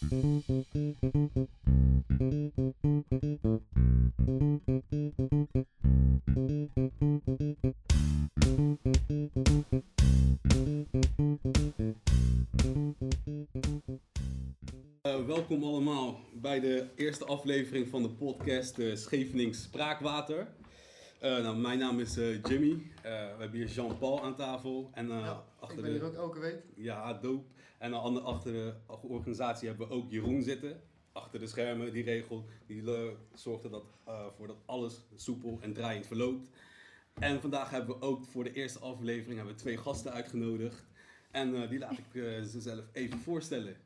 Uh, welkom allemaal bij de eerste aflevering van de podcast uh, Spraakwater. Uh, nou, mijn naam is Jimmy. we hebben hier Jean-Paul aan tafel. En, ja, achter ik ben de, hier ook elke week. Ja, dope. En dan achter de organisatie hebben we ook Jeroen zitten. Achter de schermen, die regel, die zorgt er dat, voor dat alles soepel en draaiend verloopt. En vandaag hebben we ook voor de eerste aflevering hebben we twee gasten uitgenodigd. En die laat ik ze zelf even voorstellen.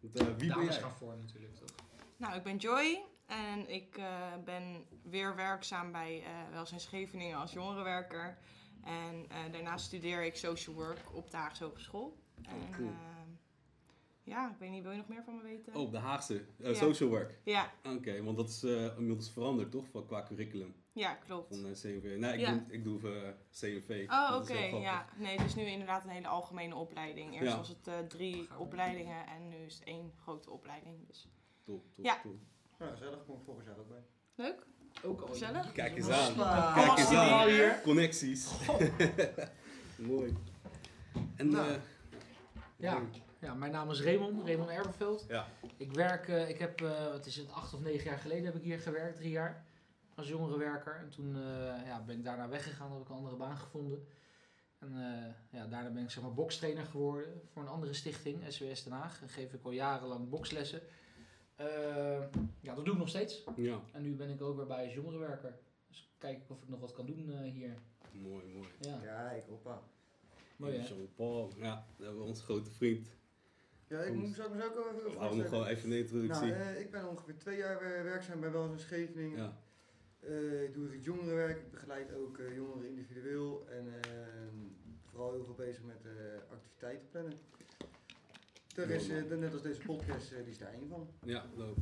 De, wie Dames ben jij? gaan voor natuurlijk, toch? Nou, ik ben Joy en ik uh, ben weer werkzaam bij uh, Welzijn Scheveningen als jongerenwerker. En uh, daarnaast studeer ik social work op de Haagse Hogeschool. Oh, cool. ja, ik weet niet, wil je nog meer van me weten? Oh, de Haagse ja. social work? Ja. Oké, okay, want dat is inmiddels veranderd toch, qua curriculum? Ja, klopt. Van CNV. Nee, ik ja. doe, ik doe CNV. Oh, oké. Okay, ja. Nee, het is nu inderdaad een hele algemene opleiding. Eerst ja. was het uh, drie opleidingen en nu is het één grote opleiding. Dus. Top, top, ja. top. Nou, gezellig. Kom ik volgend jaar ook bij. Leuk. Ook al. Gezellig. Kijk eens aan. Kijk eens aan. Hier. Connecties. Mooi. En Nou. uh, Ja, ja, mijn naam is Raymond, Raymond Erbenveld. ja. Ik werk, eh, ik heb, eh, wat is het, acht of negen jaar geleden heb ik hier gewerkt, drie jaar. Als jongerenwerker. En toen eh, ja, ben ik daarna weggegaan, heb ik een andere baan gevonden. En eh, ja, daarna ben ik zeg maar bokstrainer geworden voor een andere stichting, SWS Den Haag. En geef ik al jarenlang bokslessen. Eh, ja, dat doe ik nog steeds. ja. En nu ben ik ook weer bij als jongerenwerker. Dus kijk of ik nog wat kan doen eh, hier. Mooi, mooi. Ja, Kijk, hoppa. mooi hè? Jean-Paul, ja, dat hebben we onze grote vriend. Ja, ik moet zou ik me zo ook even hem gewoon even een introductie. Nou, eh, ik ben ongeveer twee jaar werkzaam bij Welzijn Scheveningen. ja. Eh, ik doe het jongerenwerk, ik begeleid ook eh, jongeren individueel en eh, vooral heel veel bezig met eh, activiteiten plannen. Er is, eh, net als deze podcast, eh, die is daar één van. Ja, leuk.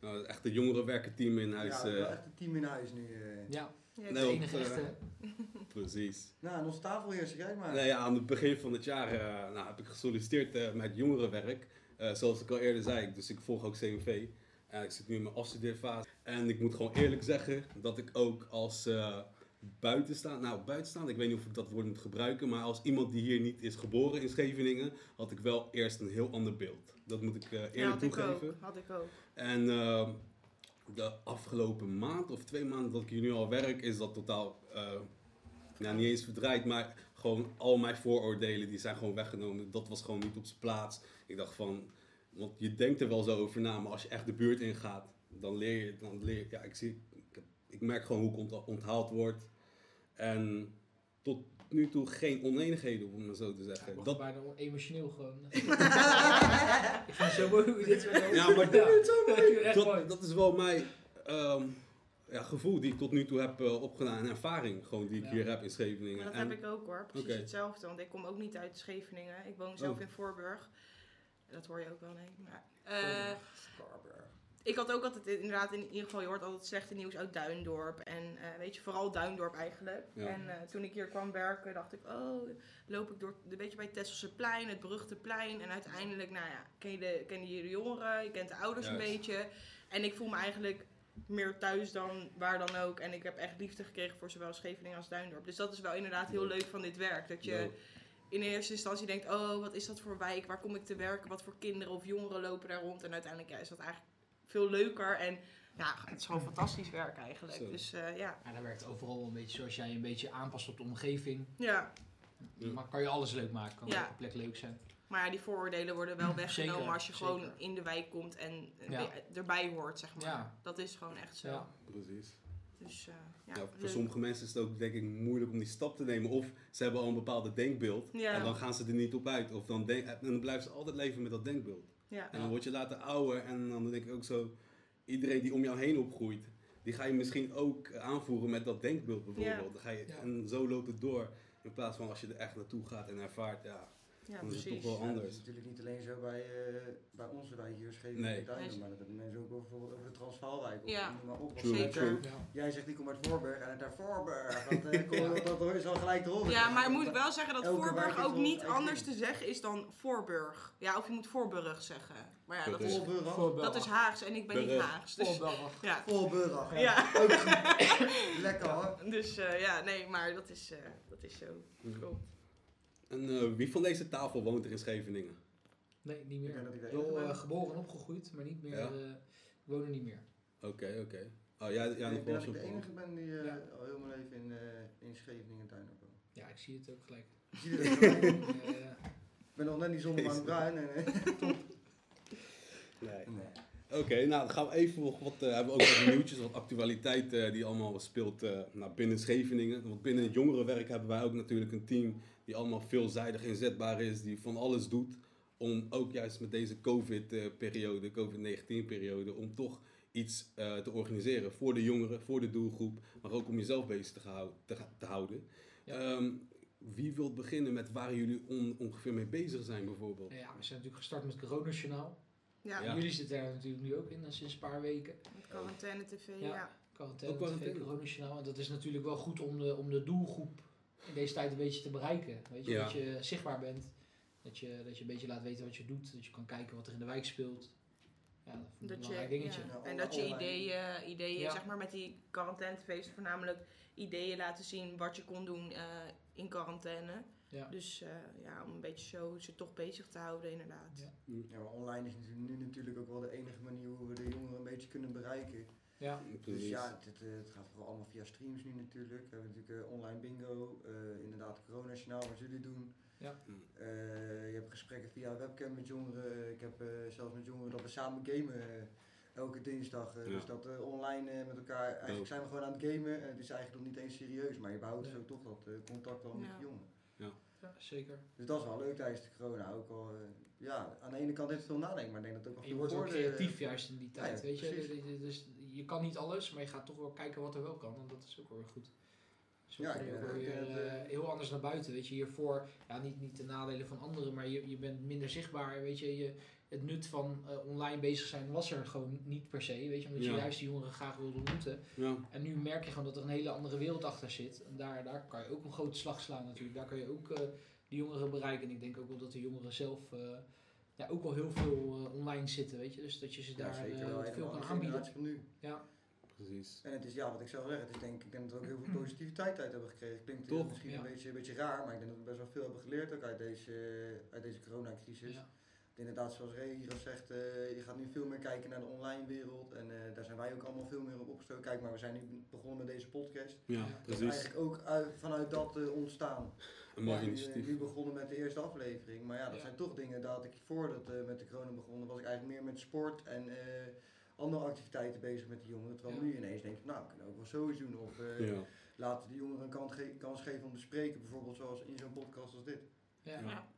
Nou, echt een jongerenwerkerteam in huis. ja, wel eh, echt een team in huis nu. eh. Ja, Ja, het Nee, enige eh, echte. precies. Nou, en onze zeg jij maar. Nee, ja, aan het begin van het jaar eh, nou, heb ik gesolliciteerd eh, met jongerenwerk. Eh, zoals ik al eerder zei, dus ik volg ook. En ik zit nu in mijn afstudeerfase. En ik moet gewoon eerlijk zeggen dat ik ook als buitenstaand, nou buitenstaand, ik weet niet of ik dat woord moet gebruiken, maar als iemand die hier niet is geboren in Scheveningen, had ik wel eerst een heel ander beeld. Dat moet ik Ja, eerlijk ik toegeven. ook. Had ik ook. En eh, de afgelopen maand of twee maanden dat ik hier nu al werk, is dat totaal, eh, ja, niet eens verdraaid, maar gewoon al mijn vooroordelen die zijn gewoon weggenomen. Dat was gewoon niet op zijn plaats. Ik dacht van, want je denkt er wel zo over na, maar als je echt de buurt ingaat, dan leer je, dan leer je, ja, ik zie, ik, ik merk gewoon hoe ik ont- onthaald word. En tot nu toe geen oneenigheden, om het maar zo te zeggen. word Dat, bijna emotioneel gewoon. ik vind het zo mooi hoe je dit zo Ja, maar dat is echt mooi. dat, dat is wel mijn ehm, ja, gevoel die ik tot nu toe heb eh, opgedaan en ervaring gewoon die ik Ja. hier heb in Scheveningen. Maar dat En- heb ik ook hoor, precies hetzelfde. Want ik kom ook niet uit Scheveningen. Ik woon zelf Oh. in Voorburg. Dat hoor je ook wel, nee. Maar, eh, Scarberg. Ik had ook altijd inderdaad, in ieder geval, je hoort altijd slechte nieuws uit Duindorp. En eh, weet je, vooral Duindorp eigenlijk. Ja. En eh, toen ik hier kwam werken, dacht ik, oh, loop ik door, een beetje bij het Tesselseplein, het beruchte plein. En uiteindelijk, nou ja, ken je de, ken je de jongeren, je kent de ouders een beetje. En ik voel me eigenlijk meer thuis dan waar dan ook. En ik heb echt liefde gekregen voor zowel Scheveningen als Duindorp. Dus dat is wel inderdaad heel leuk van dit werk. Dat je in eerste instantie denkt, oh, wat is dat voor wijk? Waar kom ik te werken? Wat voor kinderen of jongeren lopen daar rond? En uiteindelijk ja, is dat eigenlijk veel leuker. En ja, het is gewoon fantastisch werk eigenlijk. Zo. Dus eh, ja. Ja, dat werkt overal een beetje zoals jij een beetje aanpast op de omgeving. ja. Maar kan je alles leuk maken, kan Ja. elke plek leuk zijn. maar ja, die vooroordelen worden wel weggenomen Zeker, als je gewoon in de wijk komt en eh, Ja. erbij hoort, zeg maar. Ja. Dat is gewoon echt zo. Ja. Precies. Dus eh, ja, Ja, voor sommige mensen is het ook denk ik moeilijk om die stap te nemen. Of ze hebben al een bepaalde denkbeeld Ja. en dan gaan ze er niet op uit. Of dan, denk, en dan blijven ze altijd leven met dat denkbeeld. Ja. En dan word je later ouder en dan denk ik ook zo... Iedereen die om jou heen opgroeit, die ga je misschien ook aanvoeren met dat denkbeeld bijvoorbeeld. Ja. Dan ga je, Ja. En zo loopt het door. In plaats van als je er echt naartoe gaat en ervaart, ja, Ja, dan is het precies. toch wel Ja, dat anders. is natuurlijk niet alleen zo bij, eh, bij onze wijk hier, Scheveningen Nee. en Duinen, maar dat hebben mensen ook bijvoorbeeld over de Transvaalwijk. Of Ja. maar op. True, Want, Zeker. true. Jij zegt ik kom uit Voorburg en uit Voorburg. Dat, eh, dat, dat hoor je zo gelijk erop. Ja, maar moet ik wel zeggen dat Elke Voorburg ook niet anders te zeggen is dan Voorburg. Ja, of je moet Voorburg zeggen. Maar ja, dat is, Voorburg. Dat is Haags en ik ben niet. Haags. Dus, Voorburg. ja. Voorburg. Ja. Ook goed. Lekker hoor. Dus eh, ja, nee, maar dat is, eh, dat is zo. Mhm. En eh, wie van deze tafel woont er in Scheveningen? Nee, niet meer. ik Wel eh, ben. geboren en opgegroeid, maar niet meer. Ja. eh, ik woon er niet meer. Oké, oké. Oh, jij, jij ik wel denk dat ik de enige ben die eh, Ja. al heel mijn leven in, eh in Scheveningen tuin heb woont. Ja, ik zie het ook gelijk. Zie Ik ben nog net niet zonder mijn bruin. En, Nee. nee. Oké, nou dan gaan we even nog wat, eh, hebben we ook wat nieuwtjes, wat actualiteit eh, die allemaal speelt eh, nou, binnen Scheveningen. Want binnen het jongerenwerk hebben wij ook natuurlijk een team die allemaal veelzijdig inzetbaar is, die van alles doet om ook juist met deze COVID-periode, COVID-19-periode, om toch iets eh, te organiseren voor de jongeren, voor de doelgroep, maar ook om jezelf bezig te, gehou- te, te houden. Ja. Ehm, wie wil beginnen met waar jullie on- ongeveer mee bezig zijn bijvoorbeeld? ja, we zijn natuurlijk gestart met Coronajournaal. Ja, Ja. Jullie zitten daar natuurlijk nu ook in, eh, sinds een paar weken. met quarantaine tv, Ja. ja. Quarantaine, Ook. TV, Coronajournaal. En dat is natuurlijk wel goed om de, om de doelgroep in deze tijd een beetje te bereiken. Weet je, Ja. dat je zichtbaar bent. Dat je, dat je een beetje laat weten wat je doet. Dat je kan kijken wat er in de wijk speelt. Ja, dat vind ik een je, belangrijk dingetje. ja. En dat je ideeën, ideeën Ja. zeg maar met die quarantainefeest voornamelijk ideeën laten zien wat je kon doen eh, in quarantaine. Ja. Dus eh, ja, om een beetje zo ze toch bezig te houden inderdaad. Ja. Ja, maar online is nu natuurlijk ook wel de enige manier hoe we de jongeren een beetje kunnen bereiken. Ja, Dus ja, het, het, gaat vooral allemaal via streams nu natuurlijk. We hebben natuurlijk eh, online bingo, eh, inderdaad corona-journaal wat jullie doen. Ja. Eh, je hebt gesprekken via webcam met jongeren. Ik heb eh, zelfs met jongeren dat we samen gamen elke dinsdag. Ja. Dus dat eh, online eh, met elkaar, eigenlijk zijn we gewoon aan het gamen. En het is eigenlijk nog niet eens serieus, maar je behoudt zo toch dat eh, contact wel met de jongeren. ja, zeker. Dus dat is wel leuk tijdens de corona. Ook al, eh, ja, aan de ene kant heeft het veel nadenken, maar ik denk dat het ook wel je veel wordt ook creatief juist in die tijd, ja, weet je. precies. Dus je kan niet alles, maar je gaat toch wel kijken wat er wel kan. En dat is ook wel weer goed. Zo Ja, je ik ook weer eh, eh, heel anders naar buiten, weet je. Hiervoor, ja, niet, niet de nadelen van anderen, maar je, je bent minder zichtbaar, weet je. je het nut van eh, online bezig zijn was er gewoon niet per se, weet je. Omdat je juist die jongeren graag wilde ontmoeten. Ja. En nu merk je gewoon dat er een hele andere wereld achter zit. En daar, daar kan je ook een grote slag slaan natuurlijk. Daar kan je ook de jongeren bereiken. En ik denk ook wel dat de jongeren zelf ja, ook wel heel veel eh, online zitten, weet je. Dus dat je ze Ja, daar zeker eh, wel. Helemaal veel kan de aanbieden. van nu. Ja, Precies. En het is, ja, wat ik zou zeggen, het is denk, ik denk dat we ook heel veel positiviteit uit hebben gekregen. Klinkt eh, Toch? misschien Ja. een, beetje, een beetje raar, maar ik denk dat we best wel veel hebben geleerd ook uit deze, uit deze coronacrisis. ja. Inderdaad, zoals Ray hier al zegt, eh, je gaat nu veel meer kijken naar de online wereld. En eh, daar zijn wij ook allemaal veel meer op opgestoken. Kijk, maar we zijn nu begonnen met deze podcast. Ja, Ja. Dat is precies. eigenlijk ook uit- vanuit dat eh, ontstaan. Een mooi Ja, Nu, initiatief. nu begonnen met de eerste aflevering. Maar ja, dat Ja. zijn toch dingen dat ik voordat eh met de corona begonnen, was ik eigenlijk meer met sport en eh, andere activiteiten bezig met de jongeren. Terwijl Ja. nu ineens denk ik, nou, we kunnen ook wel zoiets doen. Of eh, Ja. laten de jongeren een kans, ge- kans geven om te spreken. Bijvoorbeeld zoals in zo'n podcast als dit. Ja. Ja.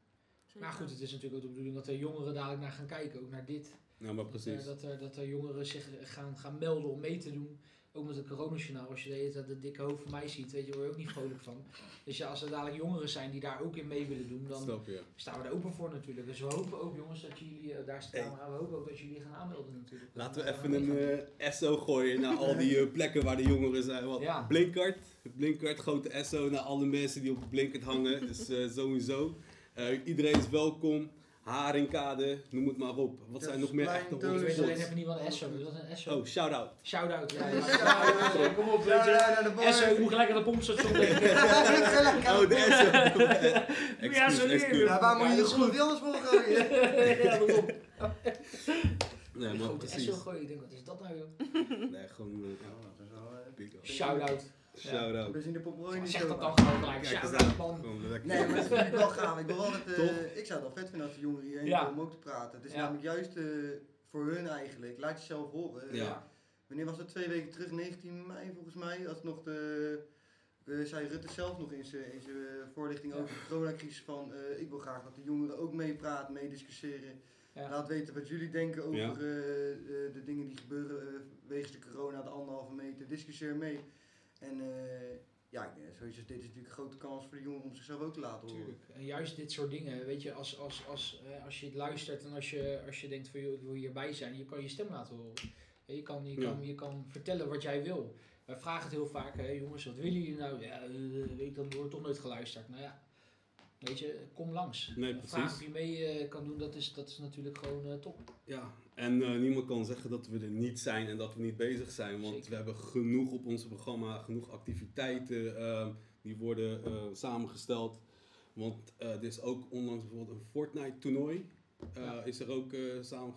Maar goed, het is natuurlijk ook de bedoeling dat er jongeren dadelijk naar gaan kijken, ook naar dit. ja, maar precies. dat, er, dat er jongeren zich gaan, gaan melden om mee te doen. Ook met het coronajournaal. Als je de hele tijd dat dikke hoofd van mij ziet, weet je, word je ook niet vrolijk van. Dus ja, als er dadelijk jongeren zijn die daar ook in mee willen doen, dan staan we er open voor natuurlijk. Dus we hopen ook jongens dat jullie, eh, daar is de Hey. camera, we hopen ook dat jullie gaan aanmelden natuurlijk. Laten we even een meegaan. eh SO gooien naar al die eh, plekken waar de jongeren zijn. Wat? Ja. Blinkert, Blinkert, grote SO naar alle mensen die op Blinkert hangen. Dus sowieso. Iedereen is welkom. Haringkade, noem het maar op. Wat zijn nog meer echte Ik Toos. weet alleen even niet wat een SO is. Wat is een SO? Oh, shout-out. Shout-out. Ja, ja, Shout-out. Kom op, weet Ja, je. SO, ik moet gelijk aan de pompstation denken. Oh, de SO. Ja, zo excuus. Ja, waar moet je de dat schoen anders voor gooien? ja, daarom. Nee, maar Grote SO precies. gooien. Ik denk, wat is dat nou joh? Nee, gewoon eh, dat wel, eh. Shout-out. Shout-out. We zien de Zeg zo dat dan gewoon gelijk. Shout-out man. Nee, maar dat vind ik wel gaaf. Ik, wil wel dat, eh, ik zou het wel vet vinden als de jongeren hierheen Ja. komen om ook te praten. Het is Ja. namelijk juist eh, voor hun eigenlijk. Laat jezelf horen. Ja. Wanneer was het? Twee weken terug, 19 mei volgens mij. Als nog de, eh, zei Rutte zelf nog in zijn in zijn, voorlichting Ja. over de coronacrisis van... eh, ik wil graag dat de jongeren ook meepraten, meediscussiëren. Ja. Laat weten wat jullie denken over Ja. de dingen die gebeuren wegens de corona, de anderhalve meter. Discussieer mee. En eh, ja, ik denk, zoiets als dit is natuurlijk een grote kans voor de jongeren om zichzelf ook te laten horen. Tuurlijk. En juist dit soort dingen, weet je, als, als, als, eh, als je het luistert en als je, als je denkt van joh, ik wil hierbij zijn, je kan je stem laten horen. Je kan, je, Ja. kan, je kan vertellen wat jij wil. Wij vragen het heel vaak, hè, jongens, wat willen jullie nou? Ja, eh, weet ik, dan wordt toch nooit geluisterd. Nou ja, Weet je, kom langs. Nee, Vraag precies. of je mee eh, kan doen, dat is, dat is natuurlijk gewoon eh, top. Ja, en eh, niemand kan zeggen dat we er niet zijn en dat we niet bezig zijn. Want Zeker. we hebben genoeg op ons programma, genoeg activiteiten die worden samengesteld. Want er is ook onlangs bijvoorbeeld een Fortnite toernooi. Ja. Is er ook samen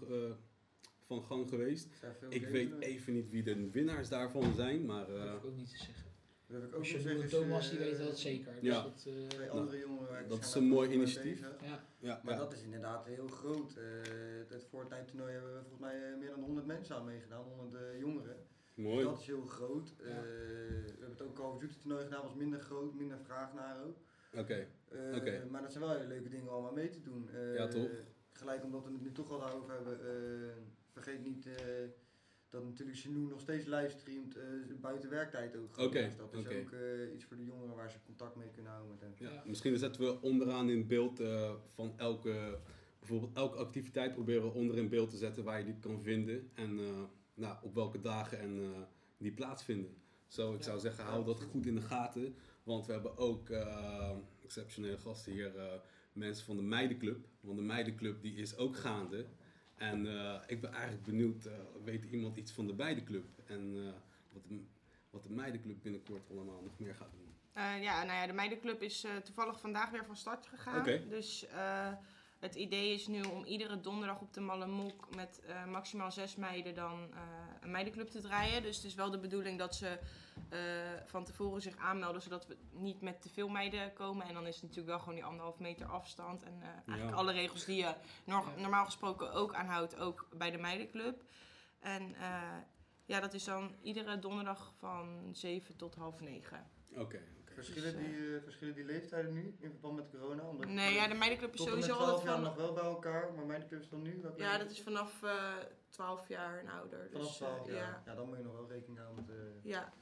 van gang geweest. Ik weet even niet wie de winnaars daarvan zijn, maar Dat hoef ik ook niet te zeggen. Dat heb ik ook zeggen. Thomas, die weet dat zeker. Dus Ja. dat, eh, Twee andere jongeren. dat is een mooi initiatief. ja. ja, Maar ja. dat is inderdaad heel groot. Eh het Fortnite toernooi hebben we volgens mij eh, meer dan 100 mensen aan meegedaan, 100 eh, jongeren. mooi. Dat is heel groot. Eh, Ja. we hebben het ook Call of Duty toernooi gedaan, was minder groot, minder vraag naar ook. Oké, Eh, Oké. Maar dat zijn wel hele leuke dingen om aan mee te doen. Eh, Ja, toch? Gelijk omdat we het nu toch al daarover hebben, eh, vergeet niet eh, dat natuurlijk Genoen nog steeds livestreamt eh, buiten werktijd ook. Oké, Dus dat is ook eh, iets voor de jongeren waar ze contact mee kunnen houden met. Ja, Ja. Misschien zetten we onderaan in beeld eh, van elke, bijvoorbeeld elke activiteit proberen we onder in beeld te zetten waar je die kan vinden en eh, nou, op welke dagen en eh, die plaatsvinden. Zo, ik Ja. zou zeggen, hou dat goed in de gaten, want we hebben ook eh, exceptionele gasten hier, eh, mensen van de meidenclub, want de meidenclub die is ook gaande. En eh, ik ben eigenlijk benieuwd, eh, weet iemand iets van de meidenclub en eh, wat, de, wat de meidenclub binnenkort allemaal nog meer gaat doen. Ja, nou ja, de meidenclub is toevallig vandaag weer van start gegaan. Oké. Dus het idee is nu om iedere donderdag op de Mallemok met eh, maximaal zes meiden dan eh, een meidenclub te draaien. Dus het is wel de bedoeling dat ze eh, van tevoren zich aanmelden, zodat we niet met te veel meiden komen. En dan is het natuurlijk wel gewoon die anderhalf meter afstand. En eh, eigenlijk Ja. alle regels die je normaal gesproken ook aanhoudt, ook bij de meidenclub. En eh, ja, dat is dan iedere donderdag van 7 tot half 9. Oké, oké. Verschillen, Dus, eh, die, eh, verschillen die leeftijden nu in verband met corona? Omdat Nee, ja, de meidenclub is sowieso 12 altijd jaar van... nog wel bij elkaar, maar mijn club is dan nu? Welke Ja, dat is vanaf eh 12 jaar en ouder. vanaf Dus, eh, 12 jaar. ja. Ja. dan moet je nog wel rekening houden met, eh, ja,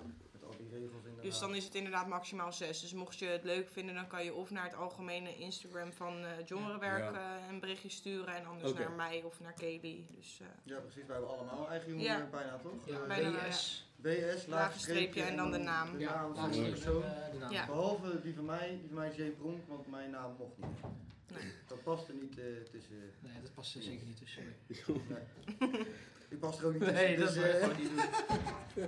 al die regels inderdaad. dus dan is het inderdaad maximaal 6. Dus mocht je het leuk vinden, dan kan je of naar het algemene Instagram van eh Jongerenwerk Ja. eh, een berichtje sturen. En anders naar mij of naar Kelly. Dus eh, Ja, precies. Wij hebben allemaal eigen jongeren Ja. bijna, toch? Ja, Eh, bijna BS. BS, Lage streepje en dan de naam. De Ja, naam van de persoon. eh, de naam. Ja. Behalve die van mij, die van mij is J. Pronk, want mijn naam mocht niet. Nee. Dat past er niet eh, tussen. Nee, dat past er zeker niet tussen. Nee. Ik pas er ook niet tussen. Nee, dat dus, wil je eh, gewoon niet doen.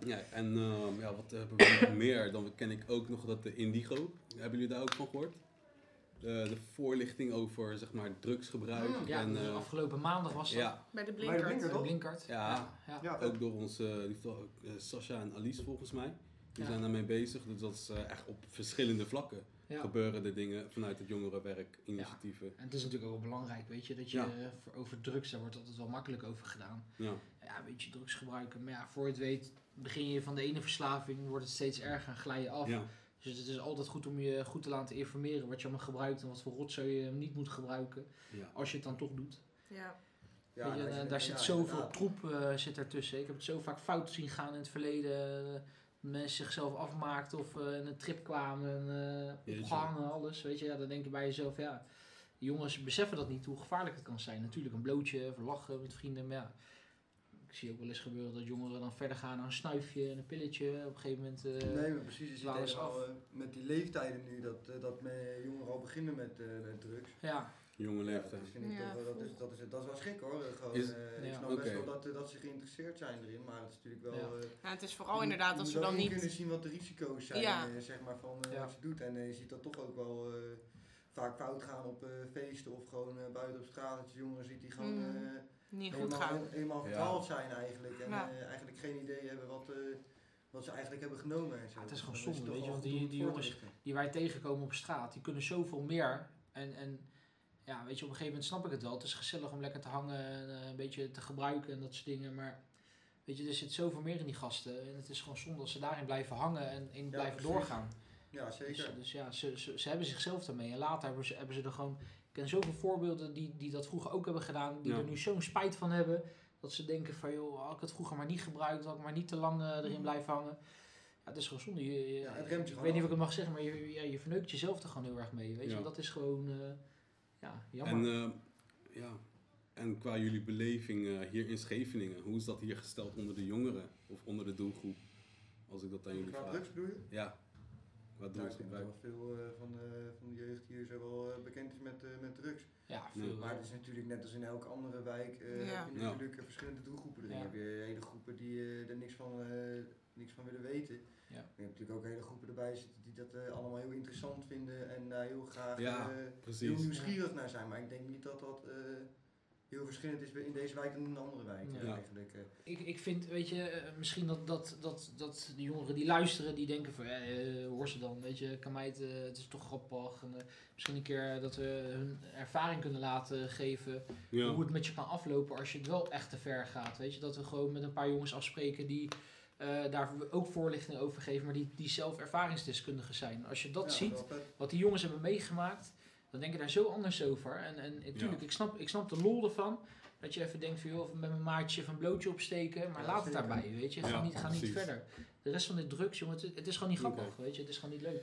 Ja, en ehm, ja, wat hebben we nog meer? Dan ken ik ook nog dat de Indigo. Hebben jullie daar ook van gehoord? De, de voorlichting over zeg maar drugsgebruik. Mm, Ja, en, dus eh, afgelopen maandag was dat. ja, bij de Bij de Blinkert. Blinkert. De? Blinkert. Ja. ja. ja, ook door onze uh, Sascha en Alice volgens mij. Die Ja. zijn daarmee bezig. Dus dat is eh, echt op verschillende vlakken Ja. gebeuren de dingen vanuit het jongerenwerk, initiatieven. En het is natuurlijk ook wel belangrijk, weet je, dat je Ja. voor, over drugs, daar wordt altijd wel makkelijk over gedaan. Ja. Ja, weet je, drugs gebruiken. Maar ja, voor je het weet, begin je van de ene verslaving, wordt het steeds erger en glij je af. Ja. Dus het is altijd goed om je goed te laten informeren wat je allemaal gebruikt en wat voor rotzooi je niet moet gebruiken, Ja. als je het dan toch doet. Ja. Ja, je, daar ja, zit zoveel troep eh, zit ertussen. Ik heb het zo vaak fout zien gaan in het verleden. Mensen zichzelf afmaakten of eh, in een trip kwamen, eh Jeetje. opgehangen, alles. Weet je, ja, dan denk je bij jezelf, ja, jongens beseffen dat niet hoe gevaarlijk het kan zijn. Natuurlijk een blootje, even lachen met vrienden, maar ja. Ik zie ook wel eens gebeuren dat jongeren dan verder gaan naar een snuifje en een pilletje. Op een gegeven moment. eh, Nee, maar precies. Helemaal af. eh, met die leeftijden nu dat, dat jongeren al beginnen met, eh, met drugs. Ja, Jonge leeftijd. dat, vind ik Ja, toch, wel- dat, is, dat, is, dat is wel schrik hoor. Eh, Gewoon, Is- eh, ik snap best wel dat, eh, dat ze geïnteresseerd zijn erin, maar het is natuurlijk wel... Ja. eh, Ja, het is vooral je inderdaad als moet dan niet... kunnen zien wat de risico's zijn, Ja. eh, zeg maar, van eh, Ja. wat je doet. En eh, je ziet dat toch ook wel eh, vaak fout gaan op eh, feesten of gewoon eh, buiten op straat. Dat je jongeren ziet die gewoon Mhm. eh, niet goed helemaal, gaan. helemaal Ja. verdwaald zijn eigenlijk. En Ja. eh, eigenlijk geen idee hebben wat, eh, wat ze eigenlijk hebben genomen. En zo. Ja, het is gewoon zonde, weet je, want die- die jongens- die wij tegenkomen op straat, die kunnen zoveel meer. En, en ja, weet je, op een gegeven moment snap ik het wel. Het is gezellig om lekker te hangen en eh, een beetje te gebruiken en dat soort dingen. Maar weet je, er zit zoveel meer in die gasten. En het is gewoon zonde als ze daarin blijven hangen en in blijven precies. doorgaan. Ja, Dus, zeker. dus ja, ze, ze, ze hebben zichzelf daarmee. En later hebben ze, hebben ze er gewoon... Ik ken zoveel voorbeelden die, die dat vroeger ook hebben gedaan. Die Ja. er nu zo'n spijt van hebben. Dat ze denken van, joh, had ik het vroeger maar niet gebruikt. Had ik maar niet te lang eh, erin Mhm. blijven hangen. Ja, het is gewoon zonde. Je, je- Ja, het remt je ik weet niet of ik het mag zeggen, maar je, ja, je verneukt jezelf er gewoon heel erg mee. Weet je, dat is gewoon... eh, ja, jammer. En, eh, ja. en qua jullie beleving eh, hier in Scheveningen, hoe is dat hier gesteld onder de jongeren of onder de doelgroep? Als ik dat aan jullie Qua vraag. drugs bedoel je? Ja. Wat Ja, ik denk dat drugsgebruik. wel veel eh, van, de, van de jeugd hier zo wel eh, bekend is met, eh, met drugs. Ja, veel. Maar het is natuurlijk net als in elke andere wijk eh, Ja. heb je natuurlijk eh, verschillende doelgroepen erin. Ja. Je hele groepen die eh, er niks van, eh, niks van willen weten. Ja. Maar je hebt natuurlijk ook hele groepen erbij zitten die dat eh, allemaal heel interessant vinden en daar heel graag Ja, eh, heel nieuwsgierig naar zijn. Maar ik denk niet dat dat eh, heel verschillend is in deze wijk dan in een andere wijk. Ja. eh, Eigenlijk. eh. Ik, ik vind, weet je, eh, misschien dat, dat, dat, dat de jongeren die luisteren, die denken van, eh, hoor ze dan, weet je, kan mij het, eh, het is toch grappig. En, eh, misschien een keer dat we hun ervaring kunnen laten geven, Ja. hoe het met je kan aflopen als je het wel echt te ver gaat. Weet je, dat we gewoon met een paar jongens afspreken die eh, daar ook voorlichting over geven, maar die, die zelf ervaringsdeskundigen zijn. Als je dat Ja, ziet, wat die jongens hebben meegemaakt, dan denk je daar zo anders over. En, en natuurlijk, Ja. ik, snap, ik snap de lol ervan. Dat je even denkt van, joh, met mijn maatje even een blootje opsteken. Maar Ja, laat het daarbij, weet je. Ga, Ja, niet, ga niet verder. De rest van dit drugs, jongen, het, het is gewoon niet grappig, weet je. Het is gewoon niet leuk.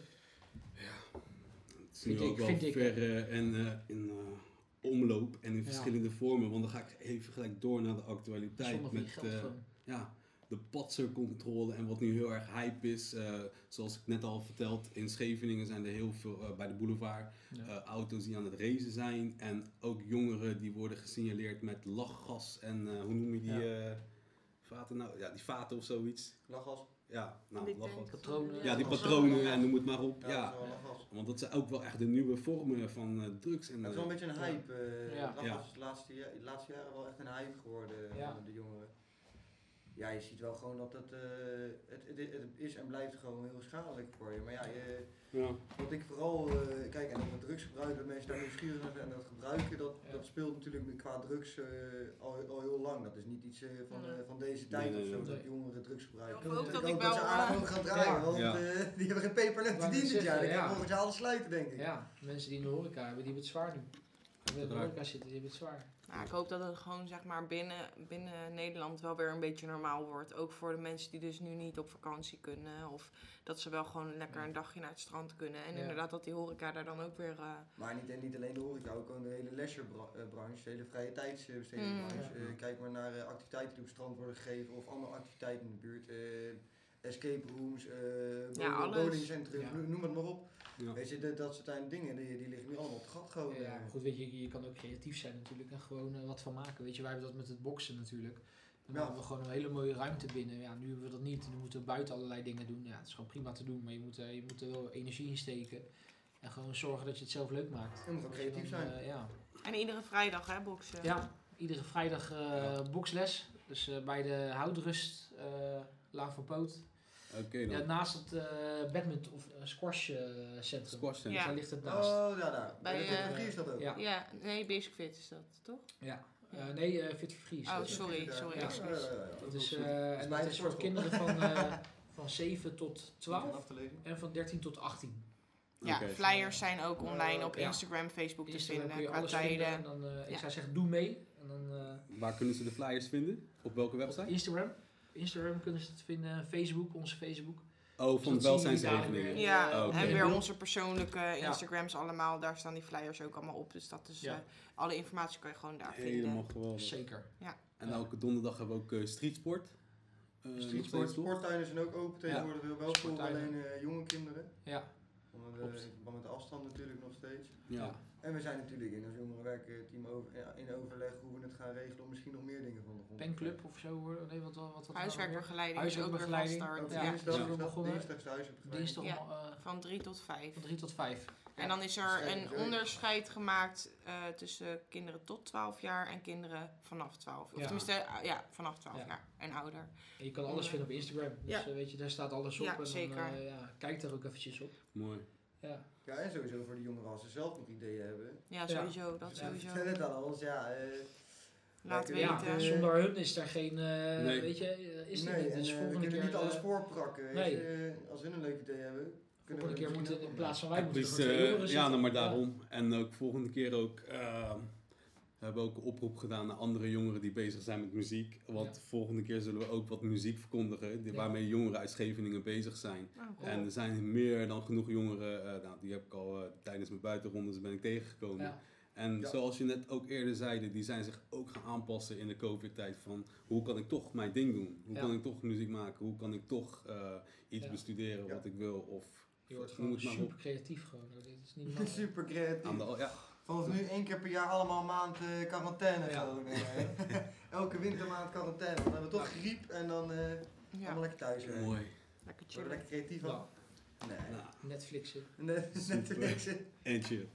Het is nu Vind ook ik- wel vind ik, ver eh, en eh, in eh, omloop en in Ja. verschillende vormen. Want dan ga ik even gelijk door naar de actualiteit. Zonder van je Met geld eh, gewoon. ja, de patsercontrole en wat nu heel erg hype is. eh, zoals ik net al verteld, in Scheveningen zijn er heel veel eh, bij de boulevard Ja. eh, auto's die aan het racen zijn. En ook jongeren die worden gesignaleerd met lachgas en eh, hoe noem je die Ja. eh, vaten nou? Ja, die vaten of zoiets. Lachgas. Ja, nou, Die lachgas. Patronen. Ja, die patronen en noem het maar op. Ja, Ja, want dat zijn ook wel echt de nieuwe vormen van drugs. En, Het is wel een beetje een Ja. hype. Ja. Lachgas Ja. is de laatste, ja- de laatste jaren wel echt een hype geworden Ja. onder de jongeren. Ja, je ziet wel gewoon dat het, eh, het, het, het is en blijft gewoon heel schadelijk voor je. Maar ja, je, ja. wat ik vooral, eh, kijk, en met drugsgebruik, dat mensen daar nieuwsgierig naar zijn en dat gebruiken, dat, Ja. dat speelt natuurlijk qua drugs eh, al, al heel lang. Dat is niet iets van, eh, van deze tijd Nee, of zo, nee. dat jongeren drugs gebruiken. Ik dat hoop ik dat wel, ze eh, ook gaan draaien, ja. want eh, die hebben geen peper net wou net verdiend dit jaar. Die kunnen volgend jaar alles sluiten, denk ik. Ja, mensen die in de horeca hebben, die hebben het zwaar nu. Die in de horeca zitten, die hebben het zwaar. Nou, ik hoop dat het gewoon zeg maar binnen, binnen Nederland wel weer een beetje normaal wordt. Ook voor de mensen die dus nu niet op vakantie kunnen. Of dat ze wel gewoon lekker een dagje naar het strand kunnen. En Ja. inderdaad dat die horeca daar dan ook weer... eh, Maar niet, en niet alleen de horeca, ook gewoon de hele leisurebranche, de hele vrije tijdsbestedingsbranche. Mm. Eh, kijk maar naar eh, activiteiten die op het strand worden gegeven of andere activiteiten in de buurt. eh, escape rooms, eh alles. bowlingcentrum, Ja. noem- het maar op. Ja. Weet je, dat, dat soort kleine dingen, die, die liggen nu allemaal op het gat gewoon. Ja, eh. maar goed, weet je, je kan ook creatief zijn natuurlijk en gewoon eh, wat van maken. Weet je, wij hebben dat met het boksen natuurlijk. Dan Ja. hebben we gewoon een hele mooie ruimte binnen. Ja, nu hebben we dat niet. Nu moeten we buiten allerlei dingen doen. Ja, het is gewoon prima te doen, maar je moet, je moet er wel energie in steken. En gewoon zorgen dat je het zelf leuk maakt. Je moet ook creatief dan, zijn. ja. En iedere vrijdag hè, boksen. ja, iedere vrijdag eh, boksles. Dus eh, bij de Houdrust, eh Laan van Poot. Oké dan. Ja, naast het eh badminton of eh, squash eh, centrum. Squash center. Ja. Daar ligt het naast. Oh, ja, daar. Bij, eh, is dat ook. Ja. Ja, nee, Basic Fit is dat, toch? Ja. Eh, nee, eh, Fit for Free. is Oh, sorry, sorry, Ja. excuus. Ja, ja, ja. Dat is, eh, en dat is voor kinderen van, eh, van 7 tot 12 Af te lezen. en van 13 tot 18. Ja, Oké. flyers zijn ook online op Ja. Instagram, Facebook te Instagram kun vinden je vinden. En dan, eh, ik Ja. zou zeggen, doe mee. En dan, eh, Waar kunnen ze de flyers vinden? Op welke op website? Instagram. Instagram kunnen ze het vinden. Facebook, onze Facebook. Oh, Dus van dat de zien jullie welzijnsregeling. dadelijk Ja. Oh, oké. en weer onze persoonlijke Instagrams allemaal. Daar staan die flyers ook allemaal op. Dus dat is, Ja. eh, alle informatie kan je gewoon daar Helemaal vinden. geweldig. Zeker. En Ja. elke donderdag hebben we ook eh, streetsport. Eh, Streetsport, sporttuinen zijn ook open tegenwoordig wel voor alleen eh, jonge kinderen. Ja, verband met de afstand natuurlijk nog steeds. Ja. En we zijn natuurlijk in ons jongerenwerkteam over, ja, in overleg hoe we het gaan regelen om misschien nog meer dingen van de grond te penclub of zo. hoor. Nee, wat, wat, wat wat Huiswerkbegeleiding is ook weer van Huiswerkbegeleiding. Ook Ja, dinsdag, ja. begonnen. dinsdag is de huiswerkbegeleiding. Dinsdag Ja. om, eh, Van 3 tot 5. van 3 tot 5. En dan is er een onderscheid gemaakt eh, tussen kinderen tot 12 jaar en kinderen vanaf 12. Of Ja. tenminste, eh, ja, vanaf 12 Ja. jaar en ouder. En je kan alles vinden op Instagram. Dus Ja. eh, weet je, daar staat alles op. Ja, en dan, zeker. eh, ja, kijk daar ook eventjes op. Mooi. Ja. Ja, en sowieso voor de jongeren als ze zelf nog ideeën hebben. Ja, sowieso. Dat Ja. sowieso. Vertel het aan ons, ja. eh, Laat Ja, Ja, weten. zonder hun is er geen, eh, Nee. weet je, eh, is er nee, niet. en, Dus eh, we volgende kunnen keer, niet alles voorprakken. nee. je. Eh, als hun een leuk idee hebben, kunnen volgende we keer moeten in plaats van wij moeten dus, eh, jongeren ja, nou, maar daarom. En ook volgende keer ook. eh, we hebben ook een oproep gedaan naar andere jongeren die bezig zijn met muziek. Want Ja. volgende keer zullen we ook wat muziek verkondigen. Die, Ja. Waarmee jongeren uit Scheveningen bezig zijn. Oh, cool. En er zijn meer dan genoeg jongeren. eh, nou, die heb ik al eh, tijdens mijn buitenrondes ben ik tegengekomen. Ja. En Ja. zoals je net ook eerder zeide, die zijn zich ook gaan aanpassen in de COVID-tijd. Van hoe kan ik toch mijn ding doen? Hoe Ja. kan ik toch muziek maken? Hoe kan ik toch eh, iets Ja. bestuderen Ja. wat ik wil? Of Je wordt gewoon super op. creatief gewoon. Dat is niet. Super creatief. Aan de, ja, Vanaf nu één keer per jaar allemaal een maand eh, quarantaine Ja. Elke wintermaand quarantaine. Dan hebben we toch griep en dan eh Ja, allemaal lekker thuis mooi. lekker chillen. lekker creatief van? Nee. Nou, Netflixen. Net, net niks. en chill.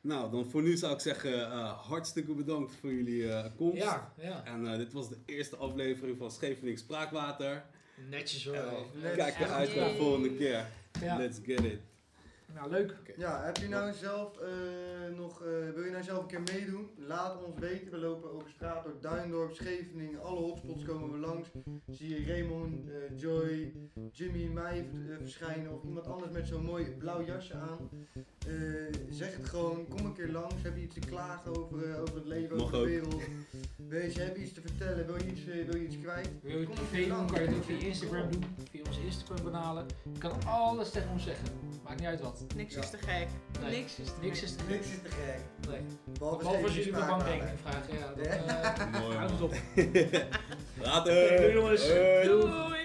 Nou, dan voor nu zou ik zeggen, eh, hartstikke bedankt voor jullie eh, komst. Ja, ja. En eh, dit was de eerste aflevering van Scheveningen Spraakwater. Netjes hoor. Hey. net- Kijk eruit naar de volgende keer. Ja. Let's get it. Nou, leuk. Ja, heb je nou zelf eh, nog, eh, wil je nou zelf een keer meedoen? Laat ons weten. We lopen over straat door Duindorp, Scheveningen, alle hotspots komen we langs. Zie je Raymond, eh, Joy, Jimmy en mij verschijnen of iemand anders met zo'n mooi blauw jasje aan. Eh, zeg het gewoon, kom een keer langs. Heb je iets te klagen over, eh, over het leven, Mag over de wereld? Weet je, heb je iets te vertellen? Wil je iets, wil je iets kwijt? Wil je Kom een keer langs. kan je het ook via Instagram doen. Via onze Instagram kanalen. Je kan alles tegen ons zeggen. Maakt niet uit wat. Niks Ja. is te gek. Nee. Niks is te Niks gek. is te gek. Niks is te gek. Nee. Behalve Behalve als je über bankrekening spraakwater. vraagt. Ja, dan Ja. eh, Mooi houd het op. Later. Doei, jongens. Hoi.